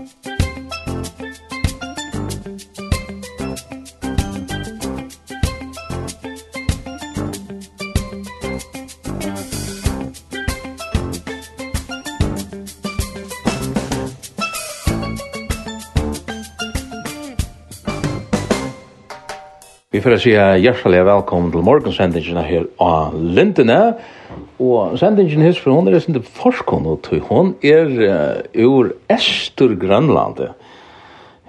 Vi får si hjertelig velkommen til morgensendingen her av Lindene. Og sendingen hins for hun er sin forskon, og. Hun er uh, ur Estur Grønlandet.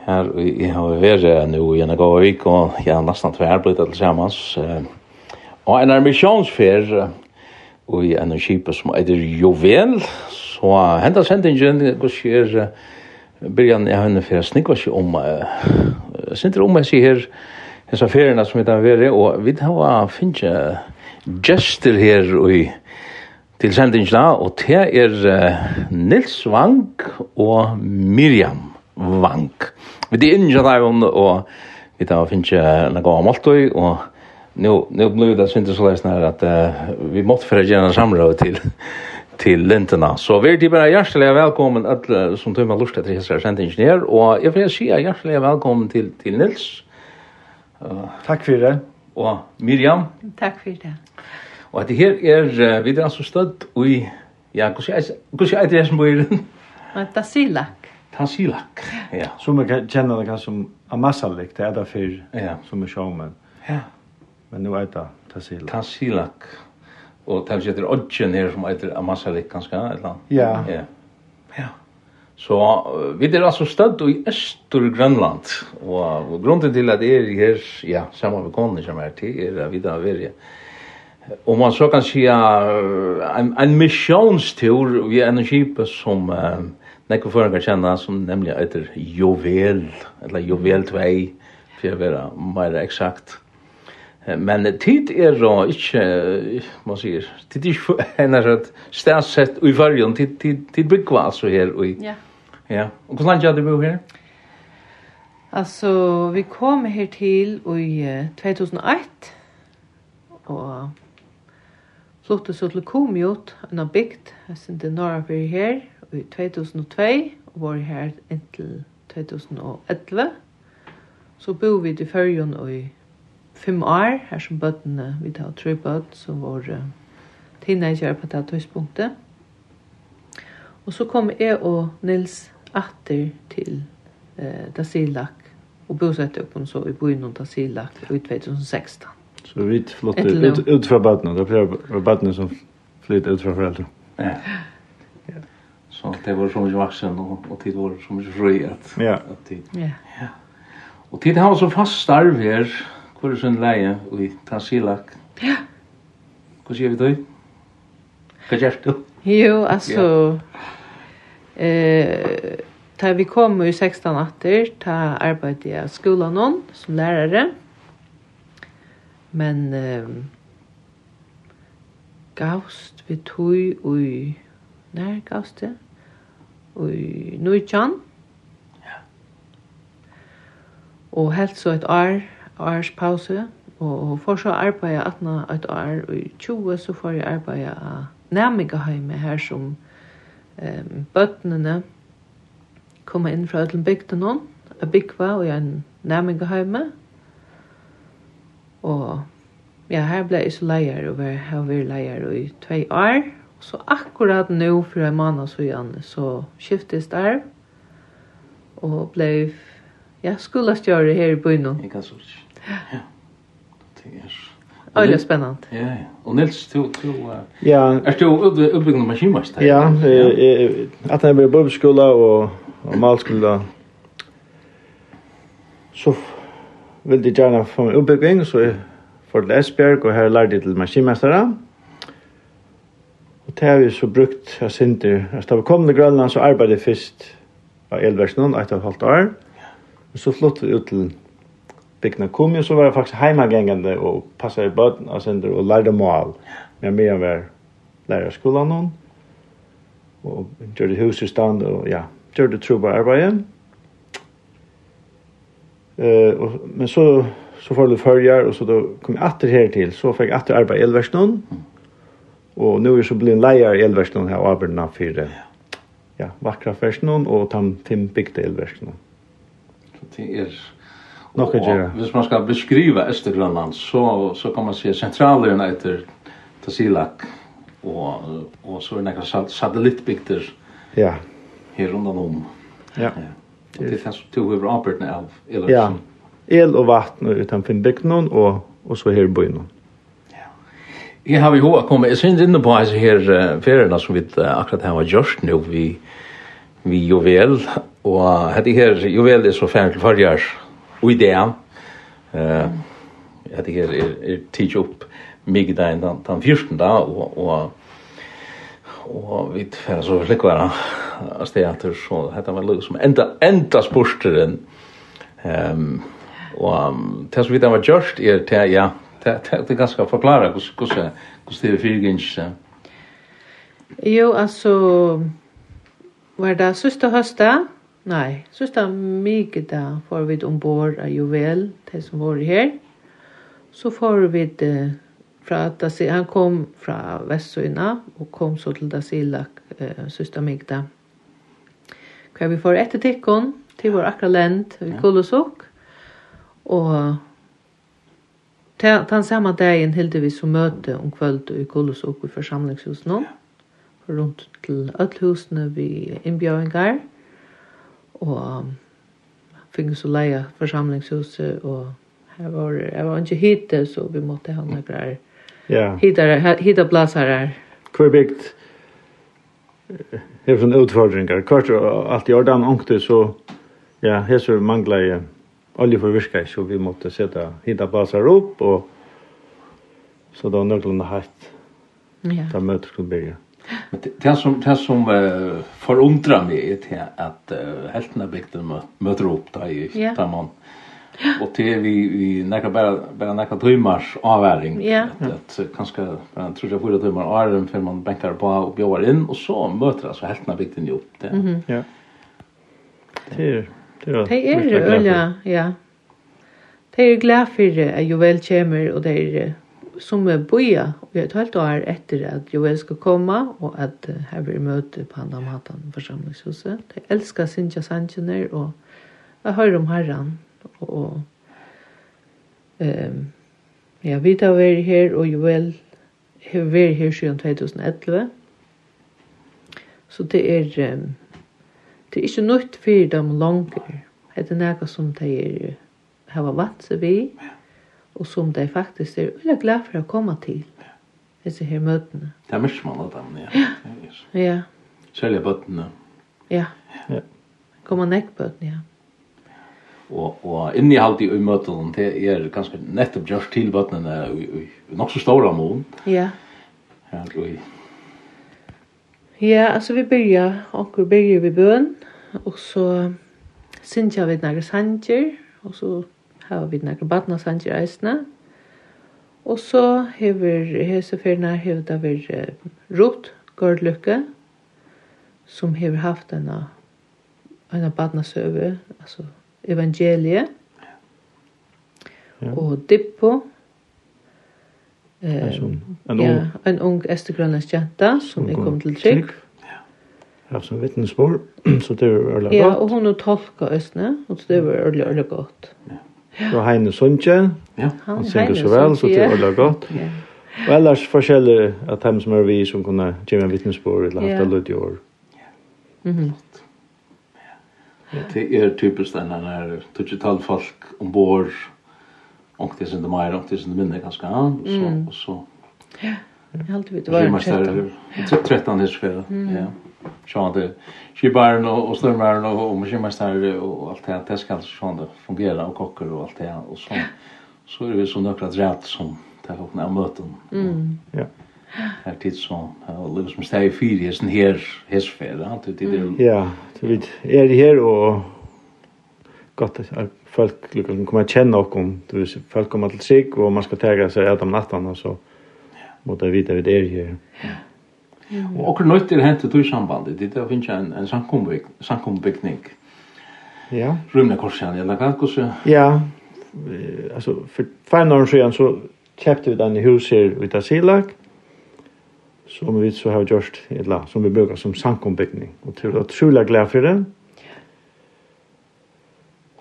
Her i, har vært nå i en gav vik, og jeg har nesten tvær blitt alle sammen. Uh, og en er misjonsfer og i en kjipe som heter Jovel. Så uh, hentet sendingen går sier uh, Byrjan, jeg har henne for jeg snikker ikke om uh, Sinter om jeg sier her, Hesa ferierna som vi har veri og vi har finnje gestur her i til sendingsna og te er Nils Wang og Miriam Wang. Vi er innja der og vi tar finnst en gav måltøy, og nu, nu blir det syntes så leisne her at uh, vi måtte fyrir gjerne samråd til til lintena. Så vi er til bare hjertelig velkommen alle som tøymer lust etter hessar sendingen her, og jeg vil si hjertelig velkommen til, til Nils. Uh, Takk for det og Miriam. Takk for det. Og at det her er, vi er altså støtt i, ja, hvordan er det som bor i den? Tasilak. Tasilak, ja. Som jeg kjenner det kanskje som Amasalik, det er det før, ja. som er sjåmen. Ja. Men nå er det Tasilak. Tasilak. Og det er det Odgen her som heter Amasalik, kanskje, eller annet. Ja. Ja. Ja. Så vi er altså støtt i Øster Grønland, og grunnen til at jeg er her, ja, sammen med konen som er til, er at vi da er Og man så kan si en, en misjonstur vi er en kjip som uh, nekko kan kjenne, som nemlig heter Jovel, eller Jovel 2, for å være mer eksakt. Men tid er og ikke, man sier, tid er ikke en sted sett i fargen, tid, tid, tid bygger altså her Og, ja. Ja. Og hvordan langt du bo her? Altså, vi kom her til i 2001, og flyttet så til Komiot, en av bygd, jeg synes det norra for her, i 2002, og var her inntil 2011. Så bo vi til Førjon i fem år, her som bøttene, vi tar tre bøtt, som var uh, teenager på det tidspunktet. Og så kom jeg og Nils atter til eh, Tasilak og bosette opp så i byen om Tasilak i 2016. Så vi flott ut, ut fra badene, det var badene som flytter ut fra foreldre. Ja. ja. Så det var så mye vaksen og, og tid var så mye fri at, ja. at tid. Ja. ja. Og tid har så fast starv her, hvor er sånn leie i Tasilak. Ja. Hva sier vi da? Hva gjør du? Jo, altså... Ja. Eh, ta vi kom i 16 natter, ta arbeidde jeg skolen hon som lærere. Men eh, gavst vi tog ui, nær gavst det? Ui Nujjan. Ja. Og helt så et år, års pause, og for så arbeidde jeg 18 et år, og i 20 så får jeg arbeidde av nærmere hjemme her som um, bøttene komme inn fra ødelen bygden noen, a byggva og en nærmingeheime. Og ja, her ble jeg så leier, og jeg har vært leier i tvei år. Så akkurat nå, for en måned så igjen, så skiftes der, og ble ja, skolastjøret her i byen. Jeg kan så. Ja. Det er så Öle spännande. Ja, ja. Och Nils du du Ja. Är du uppbyggd maskinmästare? Ja, eh att han blev bubbskola och och malskola. Så vill det gärna få en uppbygging så för Lesbjerg och här lärde till maskinmästare. Och det har vi så brukt jag synte. Jag vi kom till Grönland så arbetade först av elverksnon ett och ett halvt år. Och så flott vi ut till bygna kom ju så var jag faktiskt hemmagängande och passade i böden och sen och lärde mål. Men jag mer var lärare skolan någon och gjorde hus i stand och ja, gjorde trubba arbete. Eh och men så så får du följer och så då kom jag åter här till så fick jag åter arbeta i Elverston. Och nu är så blir en lärare i Elverston här och arbetar för det. Ja, vackra versionen och tam tim bygde Elverston. Så det är Nok att göra. Hvis man skal beskriva Östergrönland så så kan man se centralöarna heter Tasilak och och så är det några satellitbilder. Ja. Här runt om. Ja. Det är fast to over Albertna av eller Ja. El och vatten utanför bygden och och så här byn. Ja. Jag har ju hur kommer jag syns inne på här feriene som vi akkurat har gjort nå, vi vi juvel och hade här juvel är så färdigt för Og i det, eh, jeg är er, er tidlig opp migdagen den, den 14. da, og, og, og vi tverre så slik være av stedet, så dette var liksom som enda, enda sporsteren. Um, og um, det som vi där var just er til, ja, det, det, det er ganske hur forklare hvordan det er fyrgjengs. Jo, altså, var det sista høstet, Nei, så sta mykje da får vi ombord av Juvel, de som var her. Så får vi det fra Dasi, han kom fra Vestsøyna og kom så til Dasilak, eh, søster Migda. Hva vi får etter tikkon, til vår akkurat lent, i kolosok, og den samme dagen hilde vi så møte om kvöld i kolosok i forsamlingshusen nå, rundt til alle vi innbjøringar. Ja og fikk så leie forsamlingshuset, og her var, jeg var ikke hitte, så vi måtte ha noen greier. Ja. Hitte, hitte plasser her. Hvor bygd her sånne utfordringer. Kvart og alt i ordan ångte, så ja, her så manglet jeg olje for virka, så vi måtte sette hitte plasser opp, og så da nøklene hatt. Ja. Da møter skulle bygge. Men det, det som, det som uh, forundrar mig är till att uh, hälften av bygden möter upp där i yeah. där man och det vi vi näka bara bara näka timmars avväring yeah. att, att kanske bara tror jag fyra timmar är för man bänkar på och bjöar in och så möter alltså hälften bygden bygden upp det. Mm -hmm. Ja. Det är det är det är öliga, ja. Det är glad för att ju väl kommer och det är som er boja og i et halvt år etter at Joel skal komme, og at uh, her blir møte på andre maten forsamlingshuset. De elsker Sintja Sanchiner, og jeg hører om herren, og, og um, ja, vi tar vært her, og Joel har vært her siden 2011. Så det er, um, det er ikke nødt for dem langer. Det er noe som de er, har vært vant seg ved. Ja og som de faktisk er veldig glad for å komme til. Disse her møtene. Det er mye man av dem, ja. Ja. ja. Særlig bøttene. Ja. ja. Kommer nekkbøttene, ja. Og, og inni halvt i møtene, det er ganske nettopp gjørst til bøttene i, i nok så stora mån. Ja. Ja, og Ja, altså vi byrja, onkur byrja vi bøn, og så synsja vi nærkes sanger, og så har vi nakra badnasanger eisne. Og så hever heseferna hever det vært Rot Gårdlykke, som hever haft en en badnasøve, altså evangeliet, ja. og Dippo, Eh, en, en, ja, en ung estegrønlandsk jenta som er kommet til trygg. Ja, som vittnesbord, så det är ordentlig godt. Ja, og hun har tolka Østene, og det var ordentlig, ordentlig godt. Ja og Heine Sundje. Ja. Han synger så vel, så det var godt. Ja. Og ellers forskjellig at dem som er vi som kunne gjøre en vittnesbord eller hatt det alle i år. Ja. Det er typisk denne her digital folk ombord og det synd mer og det som det minne ganske mindre ganska så så. Ja. Jag har alltid varit 13. 13 är Ja sjående skibaren og, og snurmaren og, og maskinmestare og alt det, det skal sjående fungera og kokker og alt det, og så, så er vi så nøkla dreit som det er åpne av møten. Mm. Ja. Her tid som, og livet som steg i fyri, hesten her, hesfæra, det er Ja, så vi er her og gott att folk liksom kommer känna och du vet folk kommer till sig och man ska tega sig att om natten och så mot att vita vid er här. Ja. Mm. Og okkur nøyt er hent i sambandet, det er å finne en, en samkombygning. Ja. Rymne korsian, eller hva? Ja, altså, for fem år siden så kjøpte vi den i hus her ut av Silak, som vi så har gjort, eller som vi bruker som samkombygning. Og til å trolig glede for det.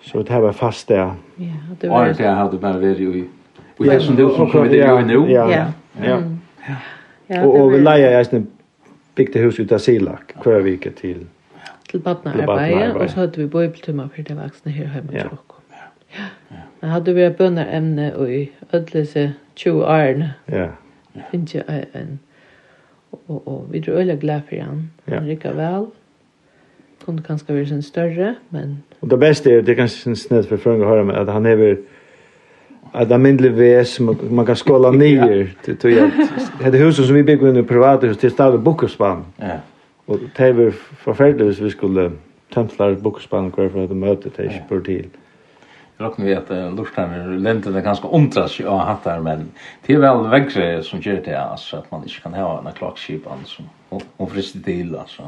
Så det här var fast där. Ja, det var det. Og det hadde bare vært i, i som du som vi det gjør nå. Ja, ja. Ja. Ja. Ja, og, og vi leier jeg bygde hus ut av Silak, Kvövike til till barnarbete og så hadde vi bibeltimmar for de vuxna her hjemme ja. och Ja. Ja. Hadde vi bönnar ämne och i ødelse 20 årene, Ja. finnes jeg en Og, og vi är øyelig glad for han. Han rycker vel. Kunne kanskje være sin større, men Og det beste er, det er kanskje kanske snedd for för å høre, med at han är at det att almindelig väs man kan skåla nyer. till till att det huset som vi bygger under private hus til stad bokuspan. Ja. Og det er forferdelig hvis vi skulle templar bokuspan kvar för att möta ikke på till. Jeg råkner vi at att Lorström länder det ganska omtras ju att hattar men det er vel växer som gjør det altså, at man ikke kan ha en klockskip alltså hon frister til, altså.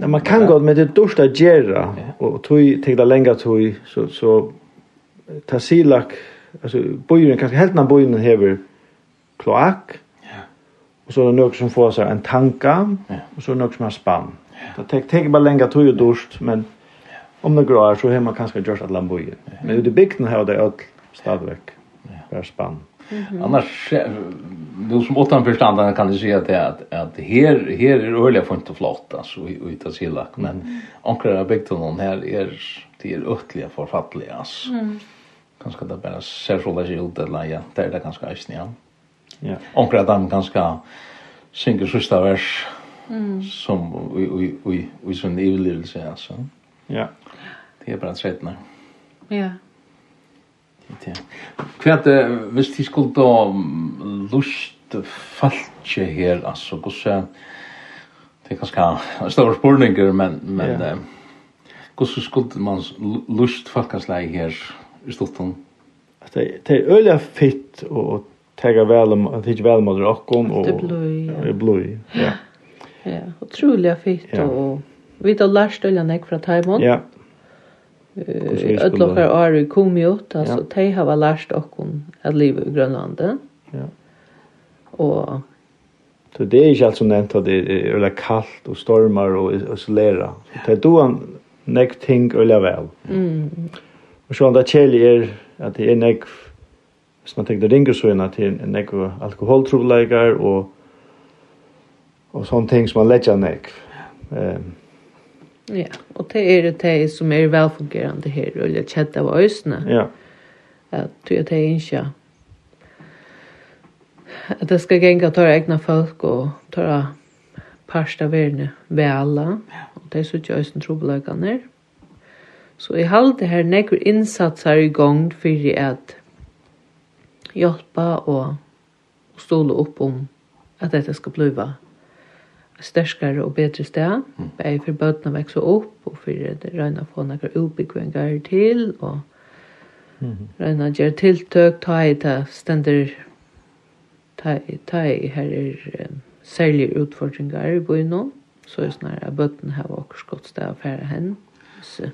Ja, man kan godt, men det er dårst å gjøre, og tog till det längre tog så så Tasilak alltså bojen kanske helt när bojen häver kloak. Ja. Och så är det något som får sig en tanka ja. och så är det något som har spann. Ja. Det tar bara längre tid och durst men om det går så hemma kanske görs att lamboje. Men ute i bygden har det öll stadväck. Ja. spann. Mm -hmm. Annars du som åttan kan du se att att, att här här är öliga fint och flott alltså och utan silla men mm. bikten hon här är det är öttliga författliga alltså. Mm ganska det bara ser så läge ut, eller ja, det är det ganska eisen, ja. Ja. Omkring at de kanskje synger vers, mm. som i sånn ivlivelse, så. Ja. Det er bare trettene. Ja. Det är. Hva er det, hvis de skulle da lust falske her, altså, hvordan, det er kanskje store spørninger, men, men, ja. hvordan skulle man lust falkansleie her, i stottan? Det det er øyla fitt og tega vel om at ikkje vel mot rocken og det bløy. Ja. Ja, utrolig fitt og vi har lært øyla nek fra Taiwan. Ja. Ödlockar har ju kommit ut alltså de har lärt okkon att leva i Grönland. Ja. Och Så det är inte allt som nämnt att det är öliga kallt och stormar och isolera. Så det är då han näkt ting öliga väl. Mm. Og så andre kjærlig er at det er nek, hvis man tenker ringer så inn, at det er nek alkoholtroleikar og, og sånne ting som man letja nek. Um, ja, og det er det som er velfungerande her, og det er kjent av øysene. Ja. At du er ikke at det skal genga tåra egna folk og tåra parsta verne ved. Og det er så ikke øsne trobeløkene Så jeg halte her nekker innsatser i gang for at hjelpa og stole opp om at dette skal bliva sterskare og bedre sted. Mm. Bare for bøtene vekse opp, og for det røyne å få noen utbyggvinger til, og røyne å gjøre tiltøk, ta i det stender, ta i, ta i her er um, særlige utfordringer i byen så er det sånn at bøtene har også godt sted å fære henne. Så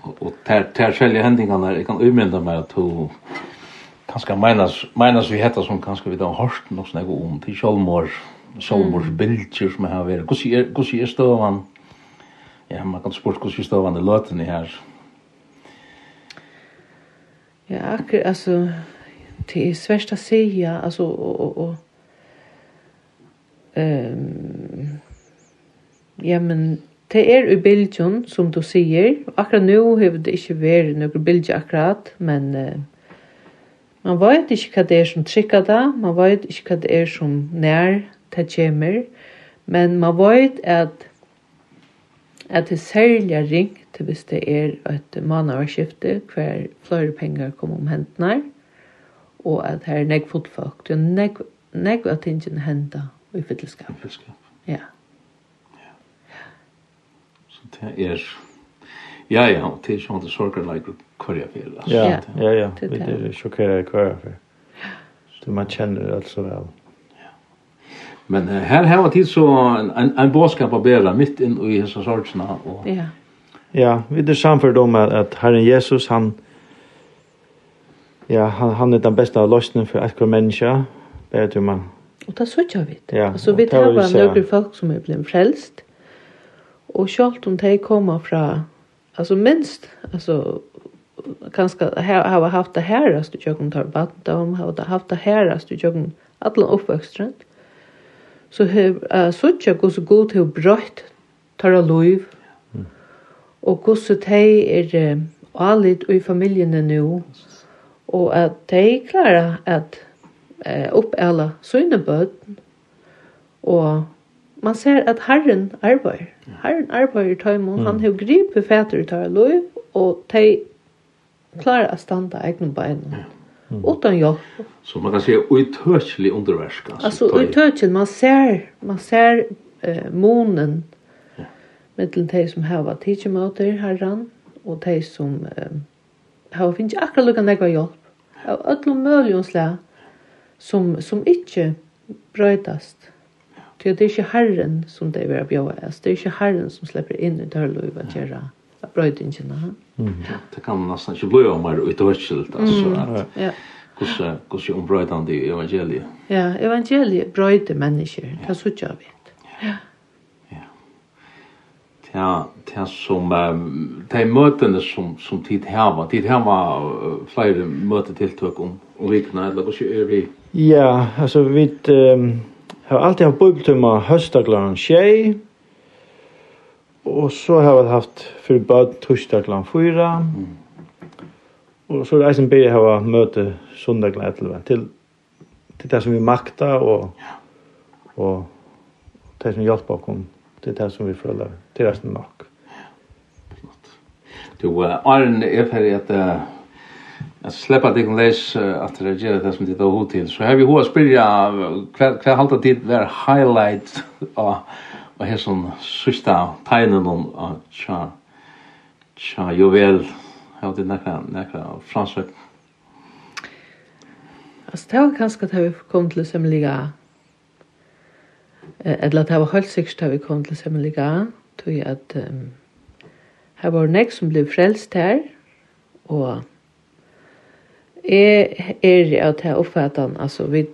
och där där selja hendingarna jag kan umynda mig att to kanske menas menas vi heter som kanske vi då hörst något såna gå om till Scholmors Scholmors bilder som har varit. Hur är hur är stovan? Ja, man kan spurt hur stovan det låter ni här. Ja, akkur, alltså det är svårt att säga alltså och och ehm ja men Det er i bildjun, som du sier, akkurat nå har det ikke vært noen bildje akkurat, men uh, man vet ikke hva det er som trykker det, man vet ikke hva det er som nær det kommer, men man vet at, at det er særlig ringt hvis det er et mannavarskifte hver flere penger kommer om hentene, og at her er negg fotfolk, det er negg, negg at ingen hender i fyllskap. Ja. Yeah det er ja ja, det er sånn at sorger like kvar jeg vil. Ja, ja, ja, det er sjokkerer kvar för. vil. Så man kjenner det så vel. Men uh, her har tid så en, en, en bådskap å bæra mitt inn i hessa sorgsna. Og... Ja. ja, vi er samført om att at Herren Jesus, han, ja, han, han är den bästa lösningen för att människa. hver menneske, man. Och det såg jag vet. Ja, så vidt her var några folk som er blivit frälst. Og sjálvt om de kommer fra, altså minst, altså kanskje har haft det herrest i kjøkken tar badendom, har haft det herrest i kjøkken alle oppvøkstrand. Så har jeg sett ikke så god til å brøtt tar av liv, og så de er alit i familiene nå, og at de klarer at eh, oppæla søgne bøten, og man ser at Herren arbeider. Herren arbeider i tøymon. Han har gripet fæter i tøymon, og de klarer å standa egne beina. Utan jobb. Så man kan säga utöklig underverk. Alltså, alltså man ser, man ser uh, monen mellom mellan de som har varit tidsemöter og och de som uh, har finns akkurat lukka nekva hjelp. Av öllum möljonsla som, som inte bröjtast Det er ikke Herren som det vil bjøve oss. Det er ikke Herren som slipper inn i dørløyve og gjøre brøydingene. Det kan nesten ikke bli om her ut av. Ja. Hvordan er ombrøydende i evangeliet? Ja, evangeliet brøyder mennesker. Det er så ikke vi. Ja. Ja, det er som, det er møtene som, som tid hava, tid hava flere møtetiltøk om, om vikene, eller hvordan er vi? Ja, altså vi, um, Har alltid haft bibeltumma høstaklaren tjej, og så har vi haft för bad torsdaglaren fyra, og så är det eisen bygge jeg har møte sundaglaren till till til det som vi makta, og, och det som hjälper oss, til det som vi följer till resten nok. Ja, flott. Du, Arne, er ferdig at att släppa dig och läs att reagera det som det då hot till. Så har vi hur spela kvar kvar halta tid där highlight och och här som sista tajnen om att tja tja juvel har det några några fransök. Alltså det var kanske att vi kom till semliga eller att det var helt sikkert att vi kom till semliga tog jag att um, här var nek som blev frelst här och Jeg er av det oppfattet, altså vi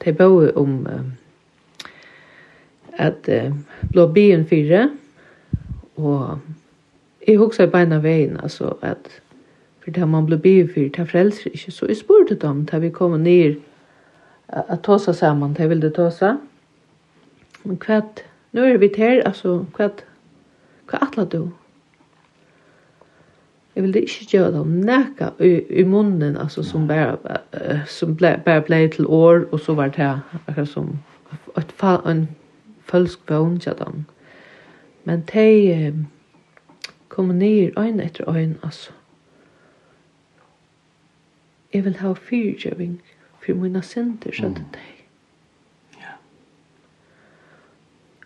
tar bare om at blå byen fire, og jeg husker beina veien, altså at for det man blir byen fire, det frelser ikke, så jeg spurte dem da vi kom ned at ta seg sammen, det ville ta seg. Men hva, nå er vi til, altså hva, hva atler du? jeg ville ikke gjøre dem nækka i, i munnen altså, som bara som ble, bare ble til år og så var det akkurat som et, fall en falsk vån til där. Men de eh, kom ned øyn etter øyn, altså. Jeg vil ha fyrtjöving för mina center så att det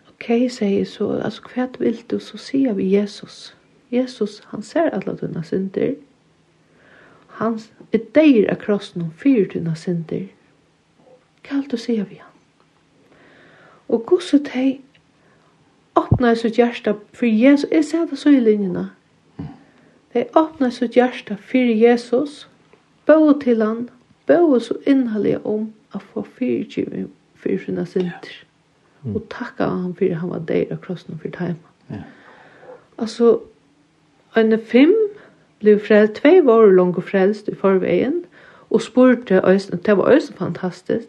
Ok, sier jeg så, altså, hva vil du så ser vi Jesus. Jesus, han ser alla tunna synder. Han er deir av krossen om fyra tunna synder. Kallt å sier vi han. Og gosse teg åpna i sitt hjärsta for Jesus. Jeg ser det så i linjerna. De åpna i sitt hjärsta for Jesus. Bå til han. Bå så innhallig om å få fyrtjivning for sina synder. Og takka han for han var deir av krossen for time. Ja. Altså, En fem blev frelst, två var och frelst i forveien, og spurte det var Øyne fantastisk,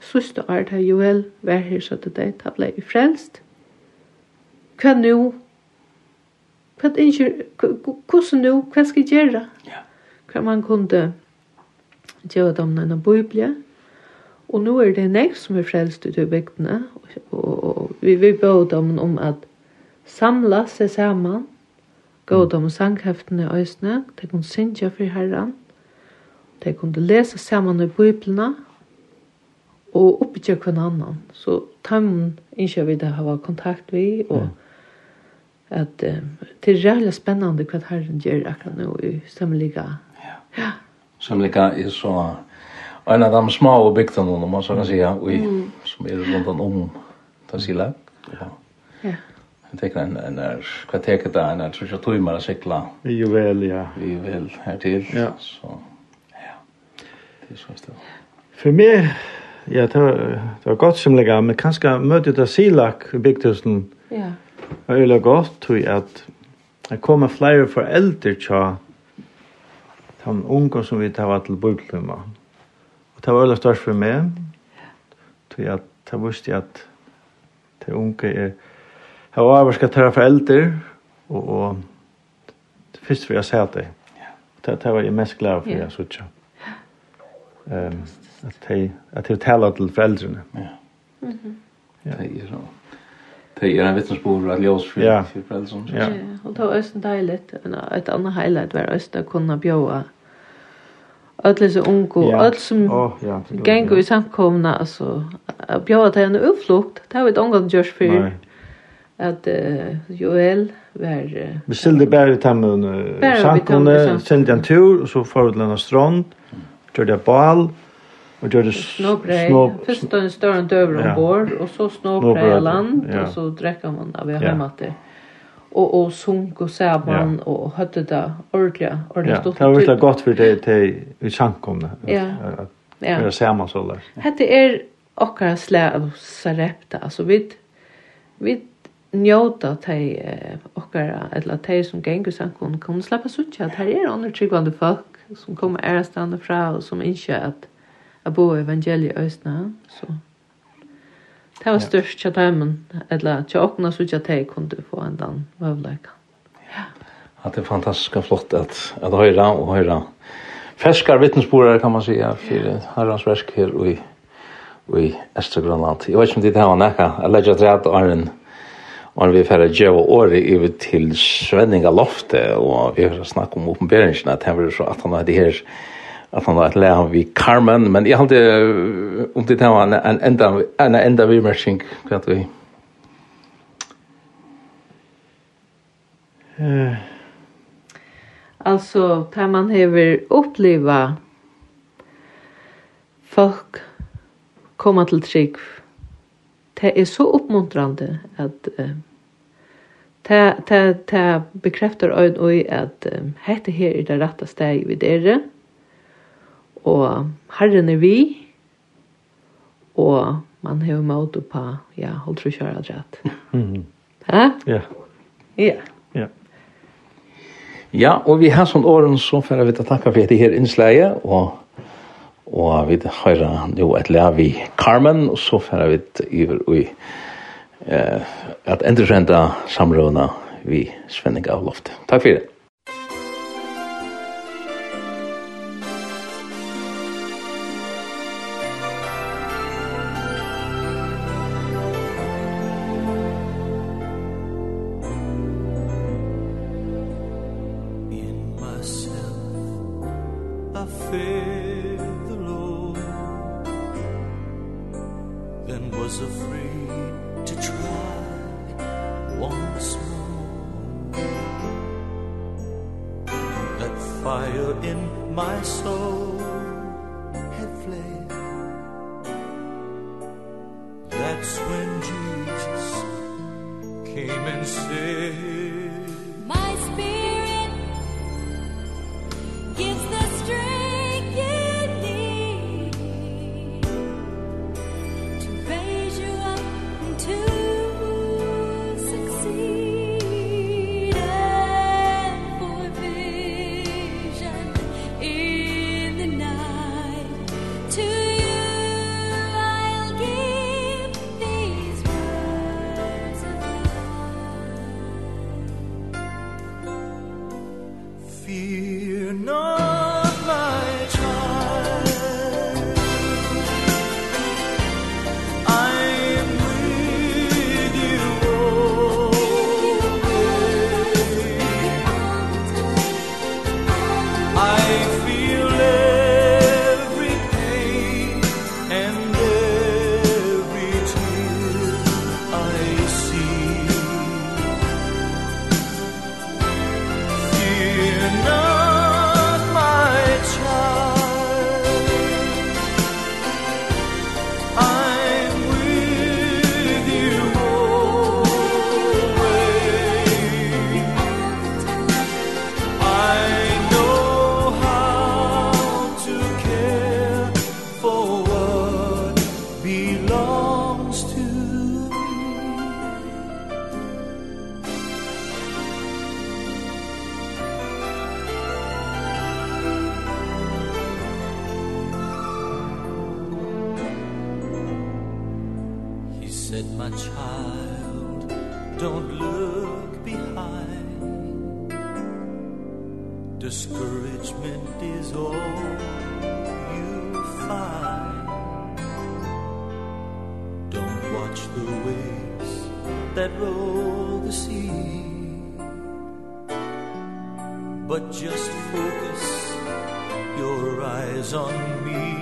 Sista år da Joel var her så til deg, da ble vi frelst. Hva nå? Hva innkjør? Hvordan nå? Hva skal jeg gjøre? Ja. Hva man kunne gjøre dem når Bibelen. Og nå er det nek som er frelst ut i bygdene. Og, og, og vi vil bøde dem om at samla seg sammen Gådom og sangheftene i øsene, de kunne synge for herren, de kunne lese sammen i biblene, og oppgjøre hver annan. Så tammen ikke vi det har kontakt vi, og at um, det er reelle spennende hva herren gjør akkurat nå i samliga. Ja. ja. Samliga er så en av de små bygdene, om man så kan si, mm. som er rundt om Tansilag. Ja. ja. Jeg tenker en en er, hva kvarteket det, en er tror jag tror å cykla. Vi ju vel, ja. Vi väl her til. Ja. Så ja. Det er så att. For meg, ja det var, det var godt som lägger men kanskje møte ut av Silak i Bygdhusen. Ja. Det var ju godt, tror jeg, at det kommer fler föräldrar tja de unge som vi tar til bibeltimma. Og det var väldigt störst för mig. Tror jeg, att det visste jag at det unge er, Jeg var However, ska träffa föräldrar og, och först för jag sa att det. Det det var jeg mest glad for, jeg synes ikke. Um, at de, at de taler til foreldrene. Ja. Mhm. Ja, det er så. Det er en vittnesbord at vittnesbörd att jag for foreldrene. Ja. Og det var også det dejligt et annet highlight var også å kunne bjuda öll så ungu, ja. öll som oh, yeah, gengur i samkomna, altså, bjóða það en uppflugt, það var et ongan gjørs fyrir at uh, Joel var... Uh, vi stilte bare i tammen uh, sankene, sendte en tur, og så får vi til en strand, gjør det bal, og gjør det snåbrei. Først da en større døver ja. ombord, og så snåbrei land, ja. og så drekker man av jeg hjemme til. Og, og sunk og sæban, ja. og høtte det ordentlig, ordentlig stort. Ja, det var godt for det til i sankomne, ja. at ja. vi sæman så der. Hette er okkar slag av sarepta, altså vi, vi njóta tei okkara eller tei som gengur sankon kom sleppa suttja at her er andre tryggvande folk som kommer ærastande fra og som ikke at a bo evangeliet østna så det var størst tja teimen eller tja okkna suttja tei kunde få en dan vavleika ja. At det er fantastisk flott at at høyra og høyra ferskar vittnesborar kan man säga för herrans verk her og i og i Estergrønland. Jeg vet ikke om det tar nekka, jeg legger at rett Og vi får gjøre året over til Svenninga Loftet, og vi får snakke om oppenberingen, at han var så at han hadde her, at han hadde lært vi Carmen, men jeg hadde om til det var en enda, en enda vimersing, hva vi? Eh, Altså, da man hever oppleva folk komme til trygg, det er så oppmuntrande at uh, ta ta ta bekräftar öd at att hette här er det rätta steg vid det. Och Herren er vi. Och man har mot på ja, håll tror jag rätt. Mm. Ja? Ja. Ja. Ja. Ja, og vi har sånn åren så får vi takka for det her innsleie, og og vi har jo et lev i Carmen, og så får vi iver i eh, at endresenda samrådene vi Svenning av Loftet. Takk for det. that fire in my soul. Had fled. That's when Jesus came and said said my child don't look behind. Discouragement is all you find. Don't watch the waves that roll the sea. But just focus your eyes on me.